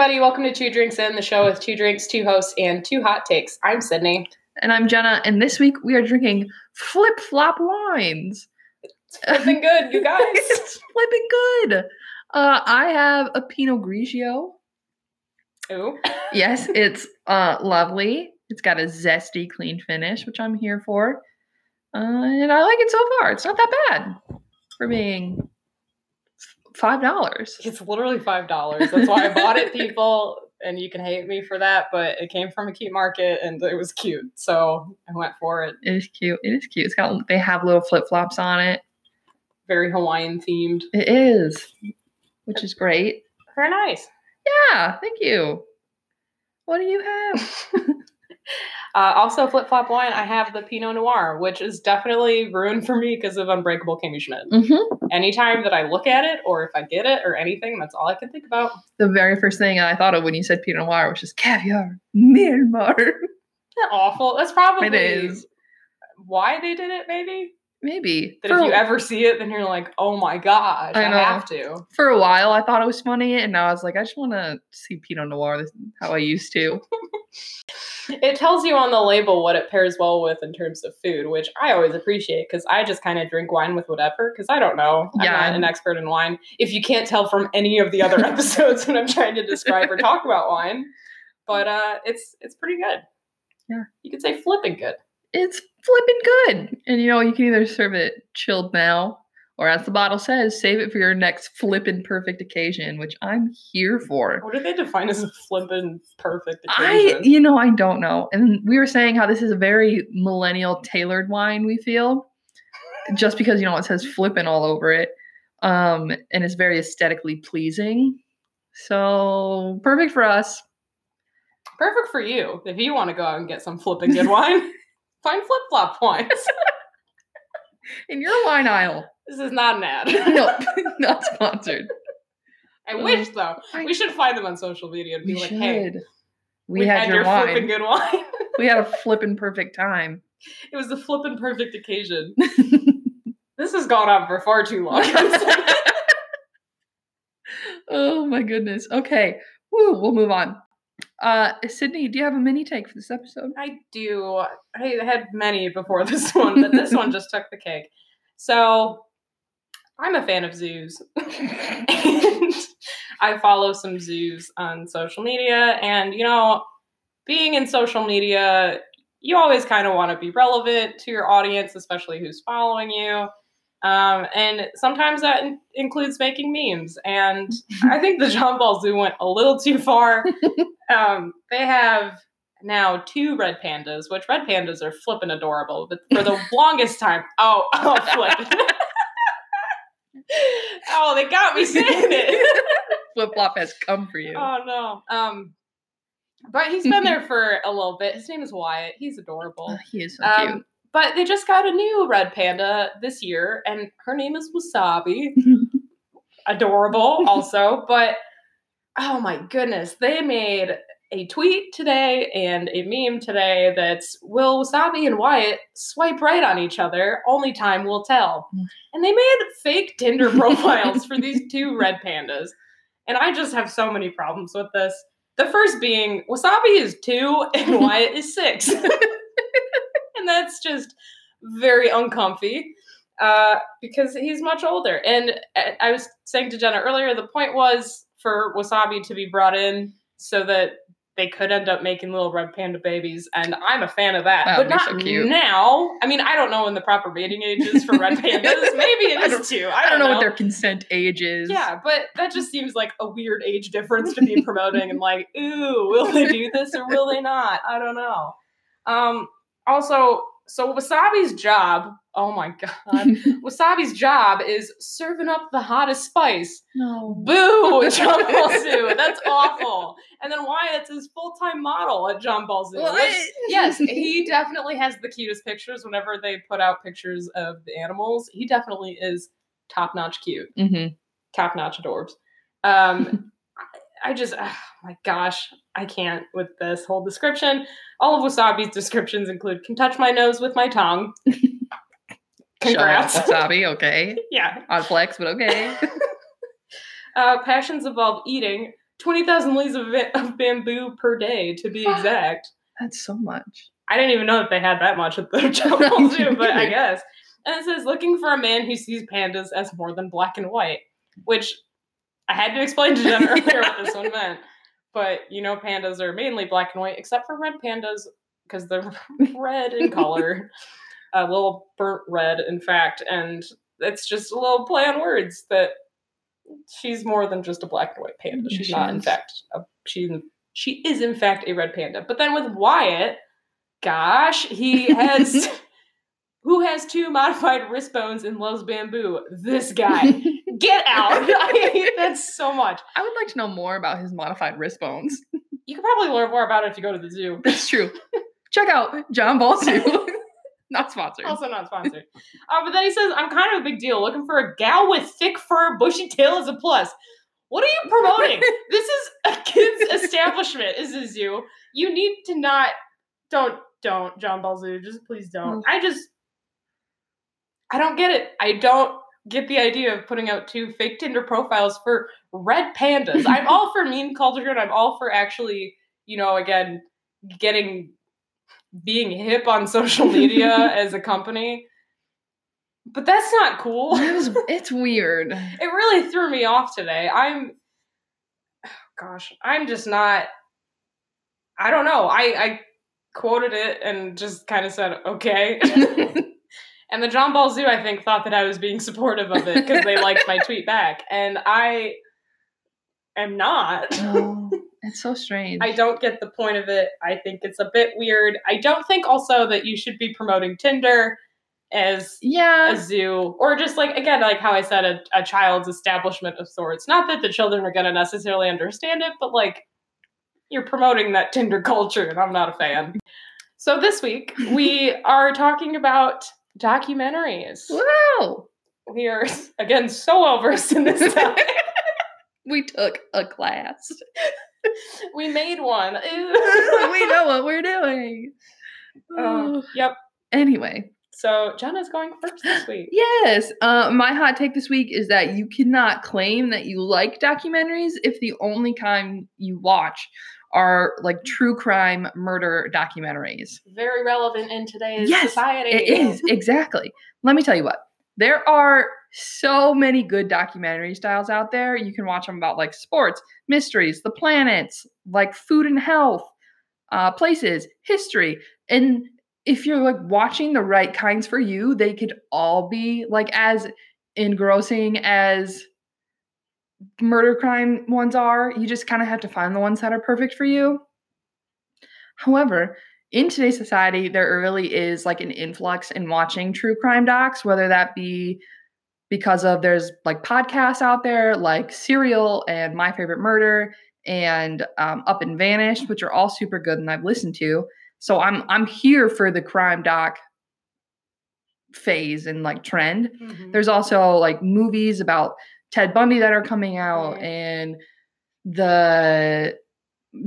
everybody. Welcome to Two Drinks In, the show with two drinks, two hosts, and two hot takes. I'm Sydney. And I'm Jenna, and this week we are drinking flip flop wines. It's flipping good, you guys. it's flipping good. Uh, I have a Pinot Grigio. Ooh. Yes, it's uh, lovely. It's got a zesty, clean finish, which I'm here for. Uh, and I like it so far. It's not that bad for being five dollars. It's literally five dollars. That's why I bought it, people. And you can hate me for that, but it came from a cute market and it was cute, so I went for it. It is cute. It is cute. It's got they have little flip flops on it. Very Hawaiian themed. It is, which is great. Very nice. Yeah, thank you. What do you have? Uh, also, flip flop wine. I have the Pinot Noir, which is definitely ruined for me because of Unbreakable Kimmy Schmidt. mm-hmm. Anytime that I look at it, or if I get it, or anything, that's all I can think about. The very first thing I thought of when you said Pinot Noir was just caviar, Myanmar. Isn't awful. That's probably It is. why they did it. Maybe Maybe that if you ever see it, then you're like, oh my gosh, I, I have to. for a while I thought it was funny, and now I was like, I just want to see Pinot Noir this, how I used to. It tells you on the label what it pairs well with in terms of food, which I always appreciate because I just kind of drink wine with whatever because I don't know. I'm Yeah. not an expert in wine. If you can't tell from any of the other episodes when I'm trying to describe or talk about wine, but uh, it's it's pretty good. Yeah. you could say flipping good. It's flipping good, and you know you can either serve it chilled now, or as the bottle says, save it for your next flippin' perfect occasion, which I'm here for. What do they define as a flipping perfect I, you know, I don't know. And we were saying how this is a very millennial tailored wine. We feel just because you know it says flippin' all over it, um, and it's very aesthetically pleasing. So perfect for us. Perfect for you if you want to go out and get some flipping good wine. Find flip flop wines. in your wine aisle. this is not an ad. No, not sponsored. I wish um, though. I- We should find them on social media and be like, should. hey, we, had, your, flipping wine. good wine. We had a flipping perfect time. it was the flipping perfect occasion. This has gone on for far too long. oh my goodness. Okay. Woo, we'll move on. Uh Sydney, do you have a mini take for this episode? I do. I had many before this one, but this one just took the cake. So I'm a fan of zoos. and I follow some zoos on social media. And, you know, being in social media, you always kind of want to be relevant to your audience, especially who's following you. Um, and sometimes that in- includes making memes. And I think the John Ball Zoo went a little too far. um, they have now two red pandas, which red pandas are flippin' adorable. But for the longest time, oh, oh, flip. oh, they got me saying it. Flip flop has come for you. oh no. Um, but he's been there for a little bit. His name is Wyatt. He's adorable. Oh, he is so Um, but they just got a new red panda this year, and her name is Wasabi. Adorable, also. But oh my goodness, they made a tweet today and a meme today that's Will Wasabi and Wyatt swipe right on each other? Only time will tell. Mm. And they made fake Tinder profiles for these two red pandas. And I just have so many problems with this. The first being Wasabi is two and Wyatt is six. That's just very uncomfy uh, because he's much older. And I was saying to Jenna earlier, the point was for Wasabi to be brought in so that they could end up making little red panda babies, and I'm a fan of that. That but not so now. I mean, I don't know when the proper mating age is for red pandas. Maybe I it don't- I don't know what their consent age is. Yeah, but that just seems like a weird age difference to be promoting and like, ooh, will they do this or will they not? I don't know. Um also, so Wasabi's job, oh my god. Wasabi's job is serving up the hottest spice. no. Boo, John Ball Zoo. That's awful. And then Wyatt's his full-time model at John Ball Zoo. Which- yes, he definitely has the cutest pictures whenever they put out pictures of the animals. He definitely is top-notch cute Mm-hmm. top notch adorbs. Um, I I just, oh my gosh, I can't with this whole description. All of Wasabi's descriptions include can touch my nose with my tongue. Congrats. Wasabi, okay. yeah. Odd flex, but okay. Uh, passions involve eating, 20,000 leaves of, of bamboo per day, to be exact. That's so much. I didn't even know that they had that much at the zoo, but I guess. And it says, looking for a man who sees pandas as more than black and white, which I had to explain to Jen earlier what this one meant. But you know, pandas are mainly black and white, except for red pandas, because they're red in color. A little burnt red, in fact. And it's just a little play on words that she's more than just a black and white panda. Mm-hmm. She's she not, in fact, a, she, she is, in fact, a red panda. But then with Wyatt, gosh, he has. Who has two modified wrist bones and loves bamboo? This guy. Get out! I hate that so much. I would like to know more about his modified wrist bones. You can probably learn more about it if you go to the zoo. That's true. Check out John Ball Zoo. Not sponsored. Also not sponsored. Uh, but then he says, I'm kind of a big deal. Looking for a gal with thick fur, bushy tail is a plus. What are you promoting? this is a kid's establishment, is a zoo. You need to not don't don't John Ball Zoo. Just please don't. Mm. I just I don't get it. I don't get the idea of putting out two fake Tinder profiles for red pandas. I'm all for meme culture and I'm all for actually, you know, again, getting being hip on social media as a company. But that's not cool. It was, it's weird. It really threw me off today. I'm gosh, I'm just not I don't know. I I quoted it and just kind of said, "Okay." And the John Ball Zoo I think thought that I was being supportive of it because they liked my tweet back, and I am not. Oh, it's so strange. I don't get the point of it. I think it's a bit weird. I don't think also that you should be promoting Tinder as yeah. a zoo or just like again like how i said a, a child's establishment of sorts not that the children are going to necessarily understand it but like you're promoting that tinder culture and i'm not a fan so this week we are talking about documentaries Wow. we are again so well versed in this topic We took a class. we made one we know what we're doing. Uh, yep Anyway, so jenna's going first this week yes. Uh, my hot take this week is that you cannot claim that you like documentaries if the only kind you watch are like true crime murder documentaries. very relevant in today's Yes, society It is, exactly. Let me tell you what. There are so many good documentary styles out there. You can watch them about like sports, mysteries, the planets, like food and health, uh, places, history. And if you're like watching the right kinds for you, they could all be like as engrossing as murder crime ones are. You just kind of have to find the ones that are perfect for you. However, in today's society, there really is like an influx in watching true crime docs, whether that be because of there's like podcasts out there like Serial and My Favorite Murder and um, Up and Vanished, which are all super good and I've listened to. So I'm I'm here for the crime doc phase and like trend. Mhm. There's also like movies about Ted Bundy that are coming out Mhm. and the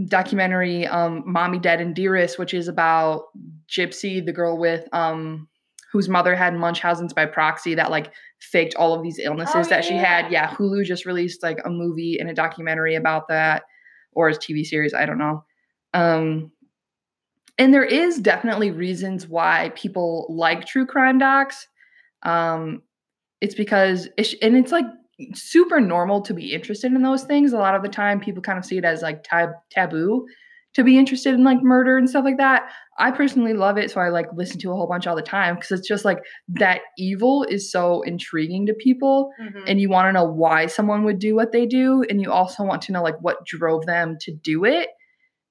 documentary um Mommy Dead and Dearest which is about Gypsy the girl with um whose mother had Munchausen's by proxy that like faked all of these illnesses Oh, that she had yeah. yeah Hulu just released like a movie and a documentary about that or a TV series I don't know um and there is definitely reasons why people like true crime docs um it's because it's, and it's like super normal to be interested in those things. A lot of the time people kind of see it as like tab- taboo to be interested in like murder and stuff like that. I personally love it so i like listen to a whole bunch all the time because it's just like that evil is so intriguing to people Mhm. and you want to know why someone would do what they do and you also want to know like what drove them to do it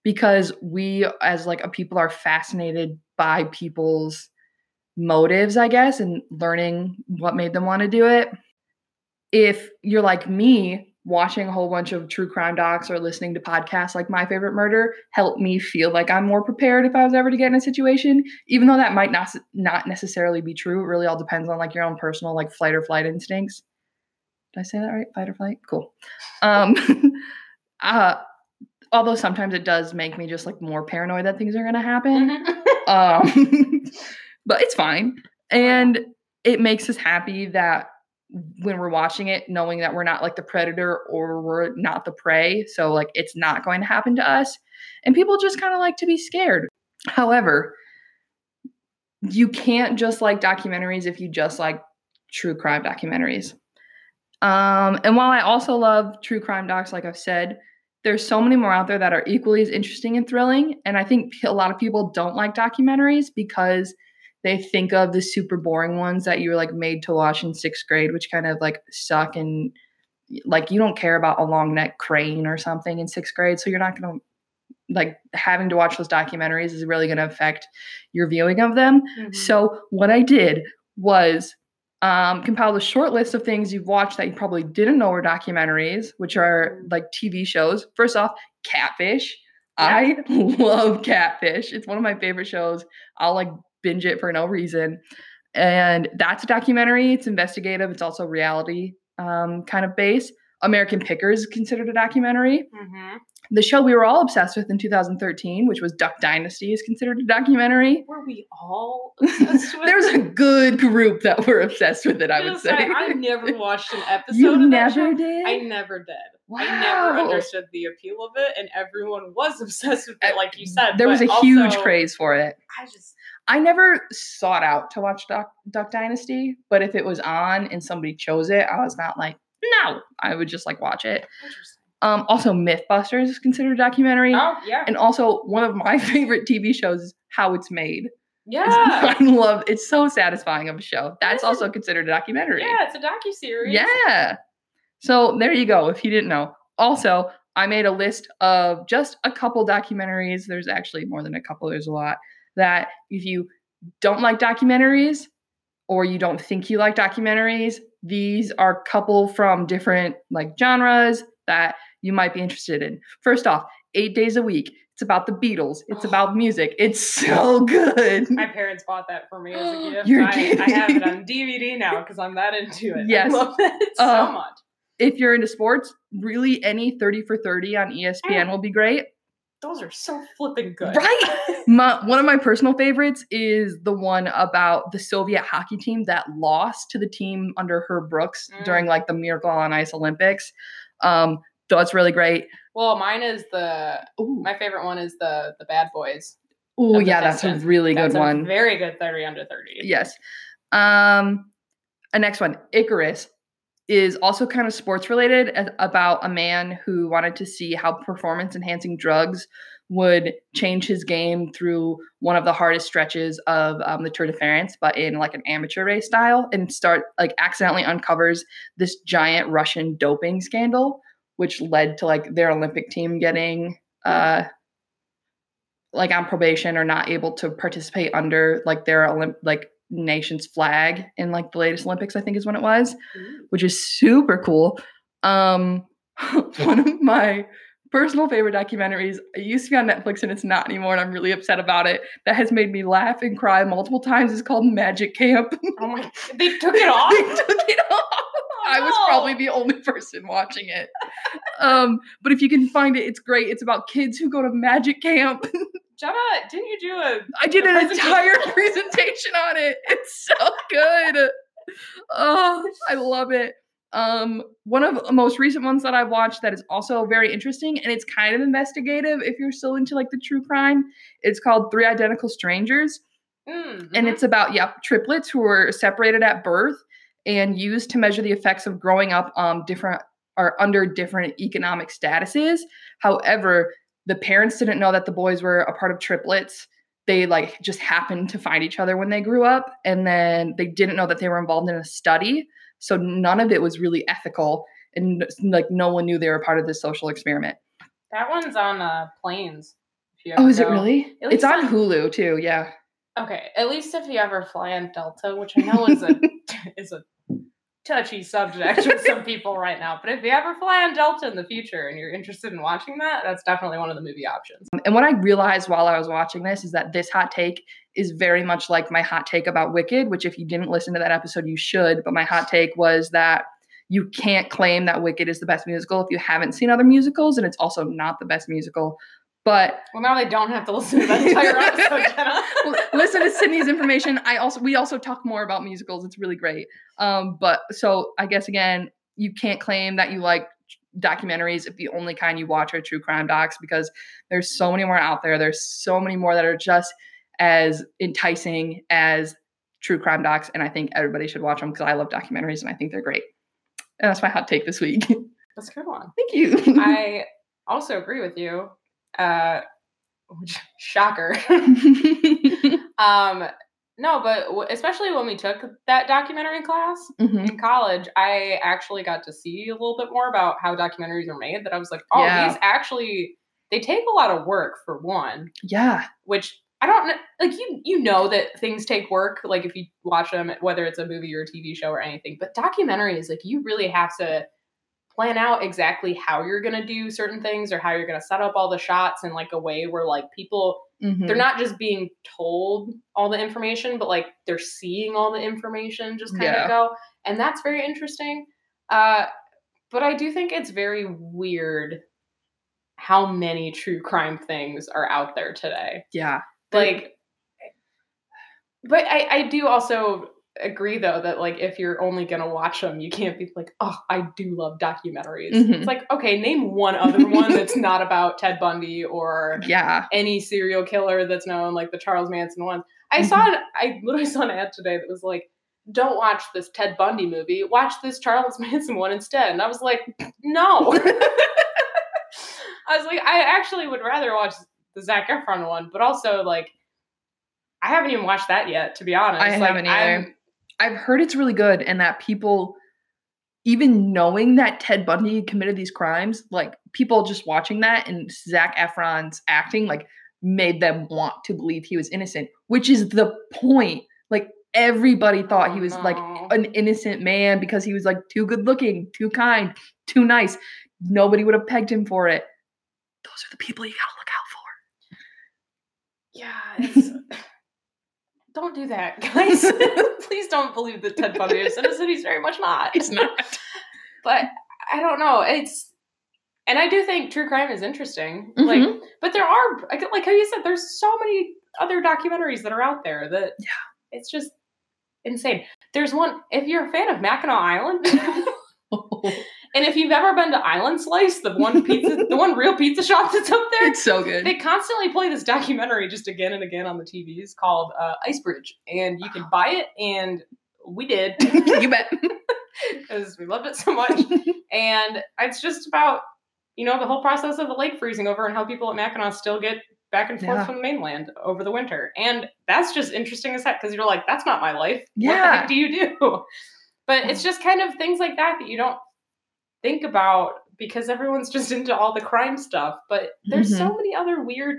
because we as like a people are fascinated by people's motives i guess and learning what made them want to do it if you're like me watching a whole bunch of true crime docs or listening to podcasts like my favorite murder help me feel like i'm more prepared if i was ever to get in a situation even though that might not not necessarily be true. It really all depends on like your own personal like flight or flight instincts. Did i say that right? Fight or flight? Cool. Um uh although sometimes it does make me just like more paranoid that things are going to happen. Mhm. um but it's fine. And it makes us happy that when we're watching it, knowing that we're not like the predator or we're not the prey. So, like, it's not going to happen to us. And people just kind of like to be scared. However, you can't just like documentaries if you just like true crime documentaries. Um, and while I also love true crime docs, like I've said, there's so many more out there that are equally as interesting and thrilling. And I think a lot of people don't like documentaries because they think of the super boring ones that you were like made to watch in sixth grade, which kind of like suck and like you don't care about a long neck crane or something in sixth grade. So you're not going to like having to watch those documentaries is really going to affect your viewing of them. Mhm. So what I did was um, compiled a short list of things you've watched that you probably didn't know were documentaries, which are like TV shows. First off, Catfish. I love Catfish. It's one of my favorite shows. I'll like binge it for no reason. And that's a documentary. It's investigative. It's also reality um, kind of base. American Pickers is considered a documentary. Mhm. The show we were all obsessed with in 2013, which was Duck Dynasty, is considered a documentary. Were we all obsessed with There's a good group that were obsessed with it, I would say. I never watched an episode you of that never show. did? I never did. I never understood the appeal of it, and everyone was obsessed with it, Uh, like you said. there was a but huge also, craze for it. I just I never sought out to watch Duck, Duck Dynasty, but if it was on and somebody chose it, I was not like, no. I would just like watch it. interesting. Um, also, Mythbusters is considered a documentary. Oh yeah, And also, one of my favorite TV shows is How It's Made. yeah, I love it's so satisfying of a show. That's also considered a documentary. yeah. It's a docu series. Yeah. So there you go, if you didn't know. Also, I made a list of just a couple documentaries. There's actually more than a couple, there's a lot. That if you don't like documentaries or you don't think you like documentaries, these are a couple from different like genres that you might be interested in. First off, eight days a week. It's about the Beatles. It's about music. It's so good. My parents bought that for me as a gift. You're I, I have it on DVD now because I'm that into it. Yes. I love it Uh, so much. if you're into sports, really any 30 for 30 on ESPN will be great. Those are so flipping good. Right? My, one of my personal favorites is the one about the Soviet hockey team that lost to the team under Herb Brooks Mm. during like the Miracle on Ice Olympics. Um, so it's really great. Well, mine is the Ooh, my favorite one is the the Bad Boys. Oh yeah, that's a really good That's one. very good thirty under thirty. Yes. Um, a next one, Icarus, is also kind of sports related about a man who wanted to see how performance enhancing drugs would change his game through one of the hardest stretches of um, the Tour de France, but in like an amateur race style, and start like accidentally uncovers this giant Russian doping scandal, which led to like their Olympic team getting uh like on probation or not able to participate under like their Olymp- like nation's flag in like the latest Olympics, I think is when it was, which is super cool. Um, one of my personal favorite documentaries. It used to be on Netflix and it's not anymore, and I'm really upset about it. That has made me laugh and cry multiple times. Is called Magic Camp. Oh my! They took it off. they took it off. I was probably the only person watching it. Um, but if you can find it, it's great. It's about kids who go to magic camp. Jenna, didn't you do a? I did A an presentation? entire presentation on it. It's so good. Oh, I love it. Um, one of the most recent ones that I've watched that is also very interesting and it's kind of investigative if you're still into like the true crime. It's called Three Identical Strangers Mm, and mhm. it's about yeah triplets who were separated at birth and used to measure the effects of growing up um different or under different economic statuses. However the parents didn't know that the boys were a part of triplets. They like just happened to find each other when they grew up and then they didn't know that they were involved in a study. So none of it was really ethical and like no one knew they were part of this social experiment. That one's on uh, planes. oh is it really? It's on on- hulu too yeah Okay, at least if you ever fly on Delta, which I know is a is a touchy subject with some people right now, but if you ever fly on Delta in the future and you're interested in watching that, that's definitely one of the movie options. Um, and what I realized while I was watching this is that this hot take is very much like my hot take about Wicked, which if you didn't listen to that episode, you should. But my hot take was that you can't claim that Wicked is the best musical if you haven't seen other musicals, and it's also not the best musical. But Well, now they don't have to listen to that entire episode, Jenna. listen to Sydney's information. I also we also talk more about musicals. It's really great. Um, but so I guess again, you can't claim that you like documentaries if the only kind you watch are true crime docs because there's so many more out there. There's so many more that are just as enticing as true crime docs, and I think everybody should watch them because I love documentaries and I think they're great. And that's my hot take this week. That's a good one. Thank you. I also agree with you. Uh, which, shocker. um, no, but w- especially when we took that documentary class Mhm. in college, I actually got to see a little bit more about how documentaries are made. That I was like, oh, Yeah. these actually they take a lot of work for one, Yeah. which I don't know. Like you, you know that things take work. Like if you watch them, whether it's a movie or a TV show or anything. But documentaries, like you really have to plan out exactly how you're gonna do certain things or how you're gonna set up all the shots in like a way where like people Mhm. they're not just being told all the information, but like they're seeing all the information just kind Yeah. of go. And that's very interesting. Uh, but I do think it's very weird how many true crime things are out there today. yeah. Like, but I, I do also agree though that like if you're only gonna watch them, you can't be like, oh, I do love documentaries. Mhm. It's like, okay, name one other one that's not about Ted Bundy or Yeah. any serial killer that's known, like the Charles Manson one. I Mm-hmm. saw an, I literally saw an ad today that was like, "Don't watch this Ted Bundy movie. Watch this Charles Manson one instead." And I was like, "No." I was like, I actually would rather watch the Zac Efron one, but also like, I haven't even watched that yet, to be honest. I Like, haven't either. I'm- I've heard it's really good and that people even knowing that Ted Bundy committed these crimes, like people just watching that and Zac Efron's acting like made them want to believe he was innocent, which is the point. Like everybody thought he was like an innocent man because he was like too good looking, too kind, too nice. Nobody would have pegged him for it. Those are the people you gotta look out for. Yeah, it's. don't do that, guys. Please don't believe that Ted Bundy is innocent. He's very much not. for. not. but I don't know. It's and I do think true crime is interesting. Mm-hmm. Like, but there are like like how you said, there's so many other documentaries that are out there that Yeah. it's just insane. There's one if you're a fan of Mackinac Island. And if you've ever been to Island Slice, the one pizza, the one real pizza shop that's up there, it's so good. they constantly play this documentary just again and again on the TVs called uh, Ice Bridge, and you can buy it, and we did you bet. because we loved it so much. and it's just about you know the whole process of the lake freezing over and how people at Mackinac still get back and forth Yeah. from the mainland over the winter, and that's just interesting as heck because you're like, that's not my life. What the Yeah. heck do you do? But it's just kind of things like that that you don't think about because everyone's just into all the crime stuff. But there's so mm-hmm. many other weird,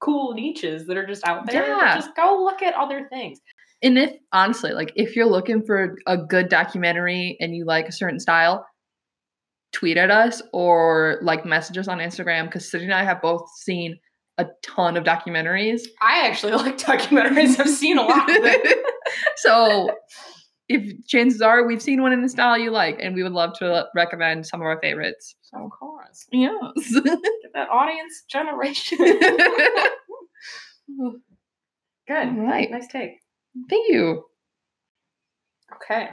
cool niches that are just out there. Yeah. Just go look at other things. And if honestly, like if you're looking for a good documentary and you like a certain style, tweet at us or like message us on Instagram because Sydney and I have both seen a ton of documentaries. I actually like documentaries. I've seen a lot of them. so if chances are we've seen one in the style you like, and we would love to uh, recommend some of our favorites. Of course. Yes. Get that audience generation. Good. All right. Nice take. Thank you. Okay.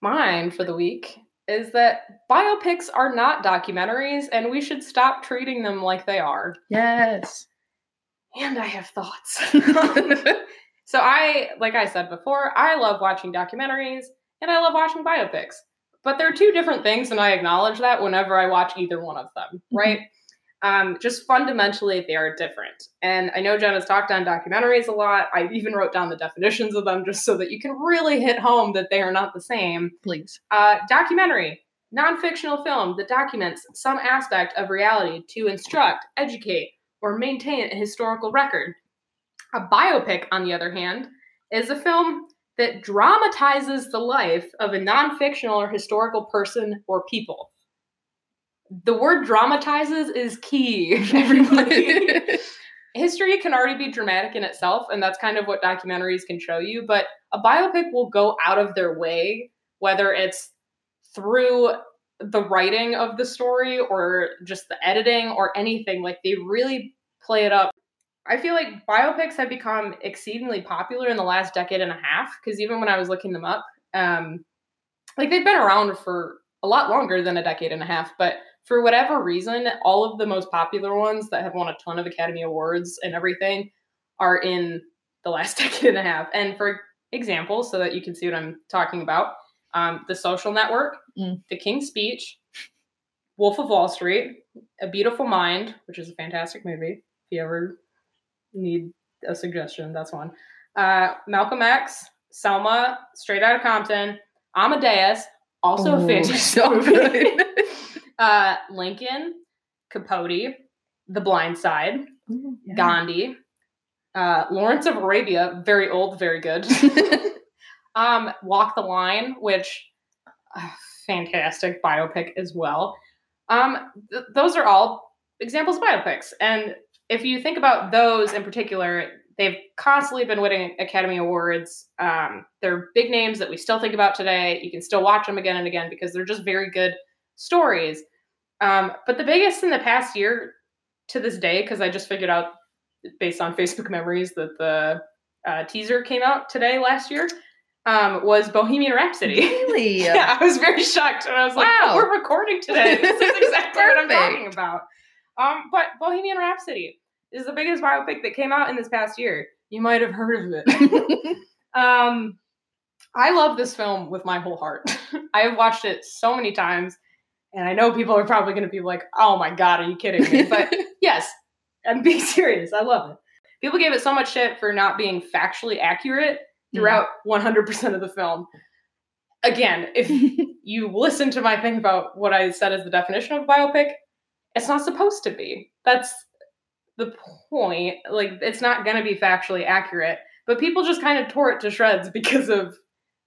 Mine for the week is that biopics are not documentaries and we should stop treating them like they are. Yes. And I have thoughts. so I, like I said before, I love watching documentaries and I love watching biopics. But they're two different things, and I acknowledge that whenever I watch either one of them, right? Um, just fundamentally, they are different. And I know Jen has talked on documentaries a lot. I even wrote down the definitions of them just so that you can really hit home that they are not the same. Please. Uh, documentary, non fictional film that documents some aspect of reality to instruct, educate, or maintain a historical record. A biopic, on the other hand, is a film that dramatizes the life of a non fictional or historical person or people. The word dramatizes is key, everybody. History can already be dramatic in itself, and that's kind of what documentaries can show you. But a biopic will go out of their way, whether it's through the writing of the story or just the editing or anything. Like they really play it up I feel like biopics have become exceedingly popular in the last decade and a half. Because even when I was looking them up, um, like they've been around for a lot longer than a decade and a half. But for whatever reason, all of the most popular ones that have won a ton of Academy Awards and everything are in the last decade and a half. And for example, so that you can see what I'm talking about, um, The Social Network, Mm. The King's Speech, Wolf of Wall Street, A Beautiful Mind, which is a fantastic movie. If you ever need a suggestion, that's one. Uh, Malcolm X, Selma, Straight Out of Compton, Amadeus, also a Oh, fantastic so movie. uh, Lincoln, Capote, The Blind Side, Yeah. Gandhi, uh, Lawrence of Arabia, very old, very good. um, Walk the Line, which uh, fantastic biopic as well. Um, th- those are all examples of biopics, and if you think about those in particular, they've constantly been winning Academy Awards. Um, they're big names that we still think about today. You can still watch them again and again because they're just very good stories. Um, but the biggest in the past year to this day, because I just figured out based on Facebook memories that the uh, teaser came out today last year, um, was Bohemian Rhapsody. Really? yeah, I was very shocked. And I was like, Wow. oh, we're recording today. This is exactly what I'm talking about. Um, but Bohemian Rhapsody is the biggest biopic that came out in this past year. You might have heard of it. um, I love this film with my whole heart. I have watched it so many times, and I know people are probably going to be like, "Oh my god, are you kidding me?" But yes, I'm being serious. I love it. People gave it so much shit for not being factually accurate throughout 100% of the film. Again, if you listen to my thing about what I said as the definition of biopic, it's not supposed to be. That's the point. Like, it's not going to be factually accurate. But people just kind of tore it to shreds because of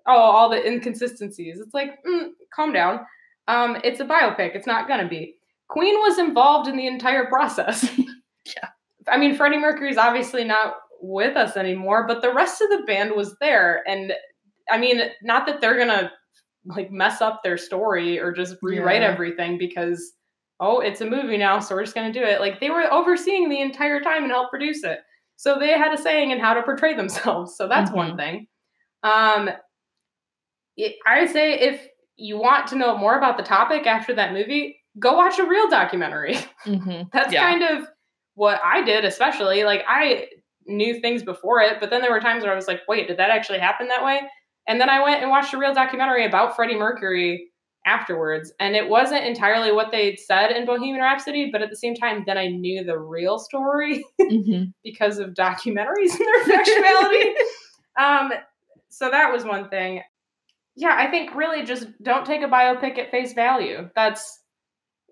oh all the inconsistencies. It's like, mm, calm down. Um, it's a biopic. It's not going to be. Queen was involved in the entire process. Yeah. I mean, Freddie Mercury's obviously not with us anymore, but the rest of the band was there. And I mean, not that they're gonna like mess up their story or just rewrite Yeah. everything because oh, it's a movie now, so we're just gonna do it. Like they were overseeing the entire time and helped produce it. So they had a saying in how to portray themselves. So that's one Mhm. thing. Um it, I would say if you want to know more about the topic after that movie, go watch a real documentary. hmm That's Yeah. kind of what I did, especially. Like I knew things before it, but then there were times where I was like, wait, did that actually happen that way? And then I went and watched a real documentary about Freddie Mercury afterwards. And it wasn't entirely what they said in Bohemian Rhapsody, but at the same time, then I knew the real story hmm because of documentaries and their factuality. um, so that was one thing. Yeah, I think really just don't take a biopic at face value. That's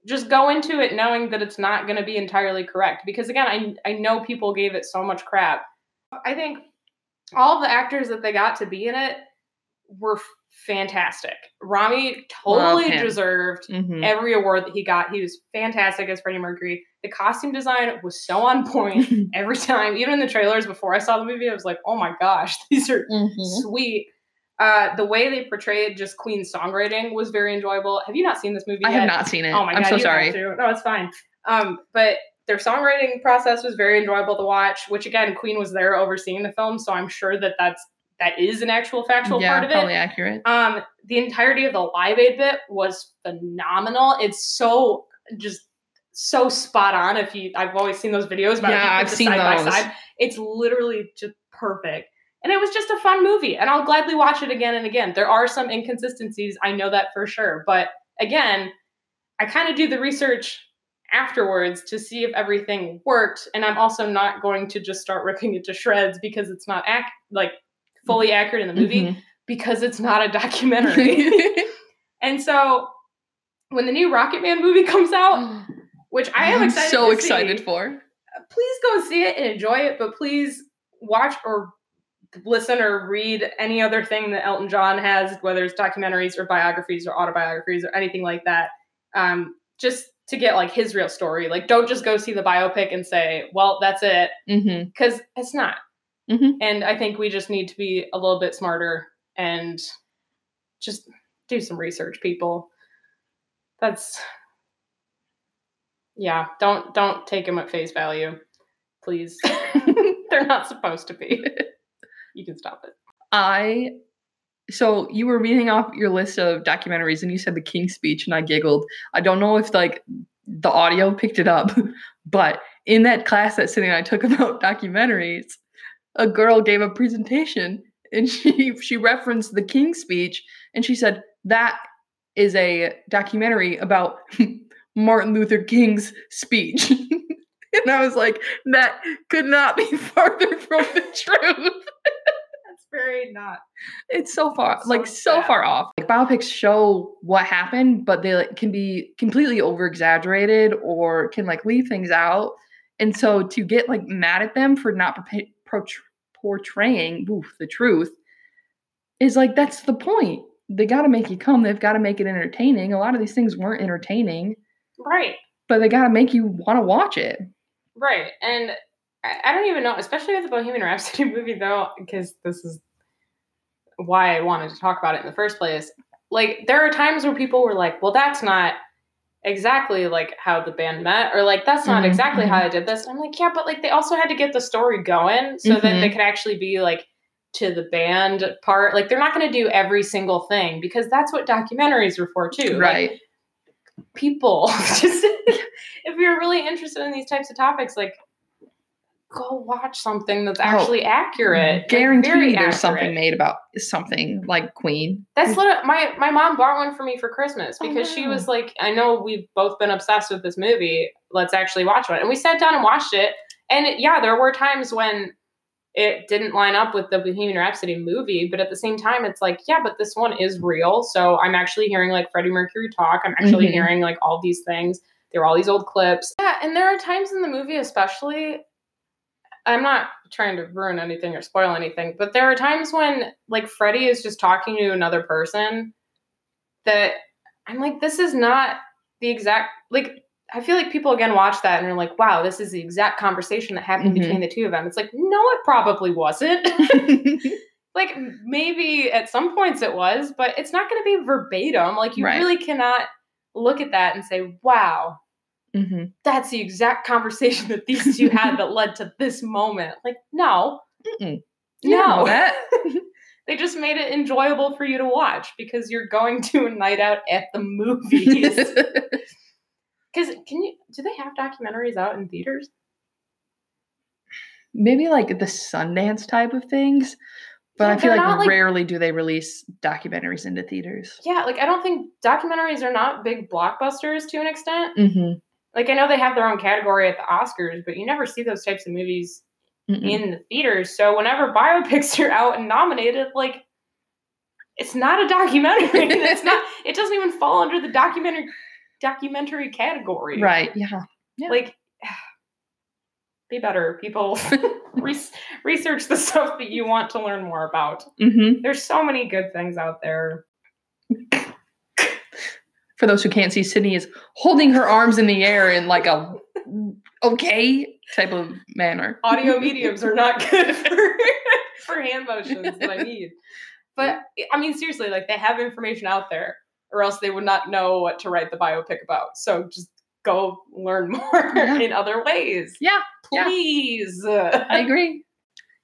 just go into it knowing that it's not going to be entirely correct. Because again, I I know people gave it so much crap. I think all the actors that they got to be in it were fantastic. Rami totally deserved hmm every award that he got. He was fantastic as Freddie Mercury. The costume design was so on point every time. Even in the trailers before I saw the movie, I was like, oh my gosh, these are hmm sweet. Uh, the way they portrayed just Queen's songwriting was very enjoyable. Have you not seen this movie I yet? have not seen it. Oh my I'm god, so sorry. No, it's fine. Um, but their songwriting process was very enjoyable to watch. Which again, Queen was there overseeing the film, so I'm sure that that's that is an actual factual yeah, part of it. probably accurate. Um, the entirety of the Live Aid bit was phenomenal. It's so just so spot on. If you, I've always seen those videos, but Yeah, if you put I've seen side those. by side. It's literally just perfect, and it was just a fun movie. And I'll gladly watch it again and again. There are some inconsistencies, I know that for sure, but again, I kind of do the research afterwards to see if everything worked, and I'm also not going to just start ripping it to shreds because it's not ac- like fully accurate in the movie Mhm. because it's not a documentary. and so when the new Rocket Man movie comes out, which I am I'm excited so excited see, for. please go see it and enjoy it, but please watch or listen or read any other thing that Elton John has, whether it's documentaries or biographies or autobiographies or anything like that. Um, just to get like his real story. Like don't just go see the biopic and say, well, that's it. Because it's not. Mhm. And I think we just need to be a little bit smarter and just do some research, people. That's yeah. Don't don't take them at face value, please. They're not supposed to be. You can stop it. I so you were reading off your list of documentaries and you said the King's speech and I giggled. I don't know if like the audio picked it up, but in that class that Sydney and I took about documentaries, a girl gave a presentation and she she referenced the King's speech and she said that is a documentary about Martin Luther King's speech. and I was like, that could not be farther from the truth. That's very not. It's so far, So like so far off. Like biopics show what happened, but they like, can be completely over exaggerated or can like leave things out. And so to get like mad at them for not portray- portraying the truth is like that's the point. They got to make you come. They've got to make it entertaining. A lot of these things weren't entertaining, Right. but they got to make you want to watch it. Right. And I I don't even know, especially with the Bohemian Rhapsody movie, though, because this is why I wanted to talk about it in the first place. Like, there are times where people were like, well, that's not exactly like how the band met, or like, that's not Mhm, exactly how I did this. And I'm like, yeah, but like, they also had to get the story going so that Mhm. they could actually be like, to the band part. Like, they're not going to do every single thing because that's what documentaries are for, too. Like, Right. people just if you're really interested in these types of topics like go watch something that's Oh, actually accurate like, Guarantee very there's accurate. something made about something like Queen. that's literally my my mom bought one for me for christmas Oh, because she was like i know we've both been obsessed with this movie let's actually watch one and we sat down and watched it and it, yeah there were times when it didn't line up with the Bohemian Rhapsody movie, but at the same time, it's like, yeah, but this one is real. So I'm actually hearing like Freddie Mercury talk. I'm actually Mhm. hearing like all these things. There were all these old clips. Yeah, and there are times in the movie, especially. I'm not trying to ruin anything or spoil anything, but there are times when like Freddie is just talking to another person that I'm like, this is not the exact like I feel like people again watch that and are like, wow, this is the exact conversation that happened Mhm. between the two of them. It's like, no, it probably wasn't. like maybe at some points it was, but it's not going to be verbatim. Like you Right. really cannot look at that and say, wow, hmm that's the exact conversation that these two had that led to this moment. Like, no. Mm-mm. You don't know No. that. They just made it enjoyable for you to watch because you're going to a night out at the movies. Because can you do they have documentaries out in theaters? Maybe like the Sundance type of things, but Yeah, I feel like, like- rarely do they release documentaries into theaters. Yeah, like I don't think documentaries are not big blockbusters to an extent. Mm-hmm. Like I know they have their own category at the Oscars, but you never see those types of movies in the theaters. So whenever biopics are out and nominated, like it's not a documentary. it's not. It doesn't even fall under the documentary documentary category. Right. Yeah. Yeah. Like, be better, people. Res- research the stuff that you want to learn more about. Mm-hmm. There's so many good things out there. For those who can't see, Sydney is holding her arms in the air in like a okay type of manner. Audio mediums are not good for for hand motions that I need. But I mean, seriously, like they have information out there, or else they would not know what to write the biopic about. So just go learn more Yeah. in other ways, Yeah. yeah. please. I agree.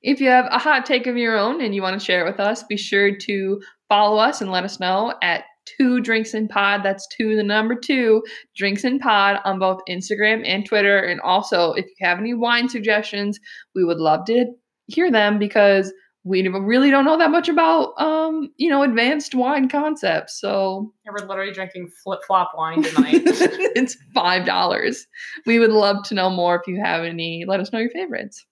If you have a hot take of your own and you want to share it with us, be sure to follow us and let us know at two drinks in pod. That's two, the number two drinks in pod on both Instagram and Twitter. And also, if you have any wine suggestions, we would love to hear them because we really don't know that much about, um, you know, advanced wine concepts. So And we're literally drinking flip flop wine tonight. it's five dollars. We would love to know more if you have any. Let us know your favorites.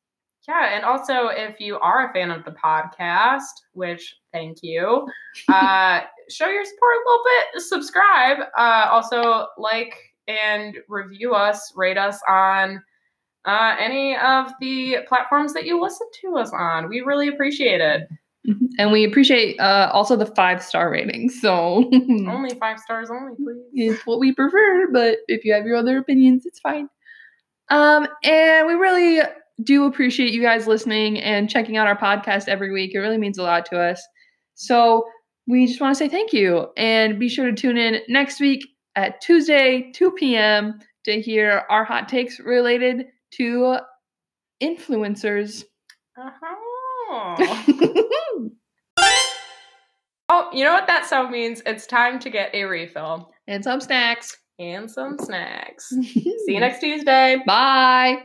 Yeah, and also if you are a fan of the podcast, which thank you, uh, show your support a little bit. Subscribe. Uh, also like and review us, rate us on uh, any of the platforms that you listen to us on. We really appreciate it. And we appreciate uh, also the five star rating. So Only five stars only, please. it's what we prefer, but if you have your other opinions, it's fine. Um, and we really do appreciate you guys listening and checking out our podcast every week. It really means a lot to us. So we just want to say thank you and be sure to tune in next week at Tuesday, 2 p.m. to hear our hot takes related to influencers. Uh-huh. oh, you know what that sound means? It's time to get a refill and some snacks. and some snacks. See you next Tuesday. Bye.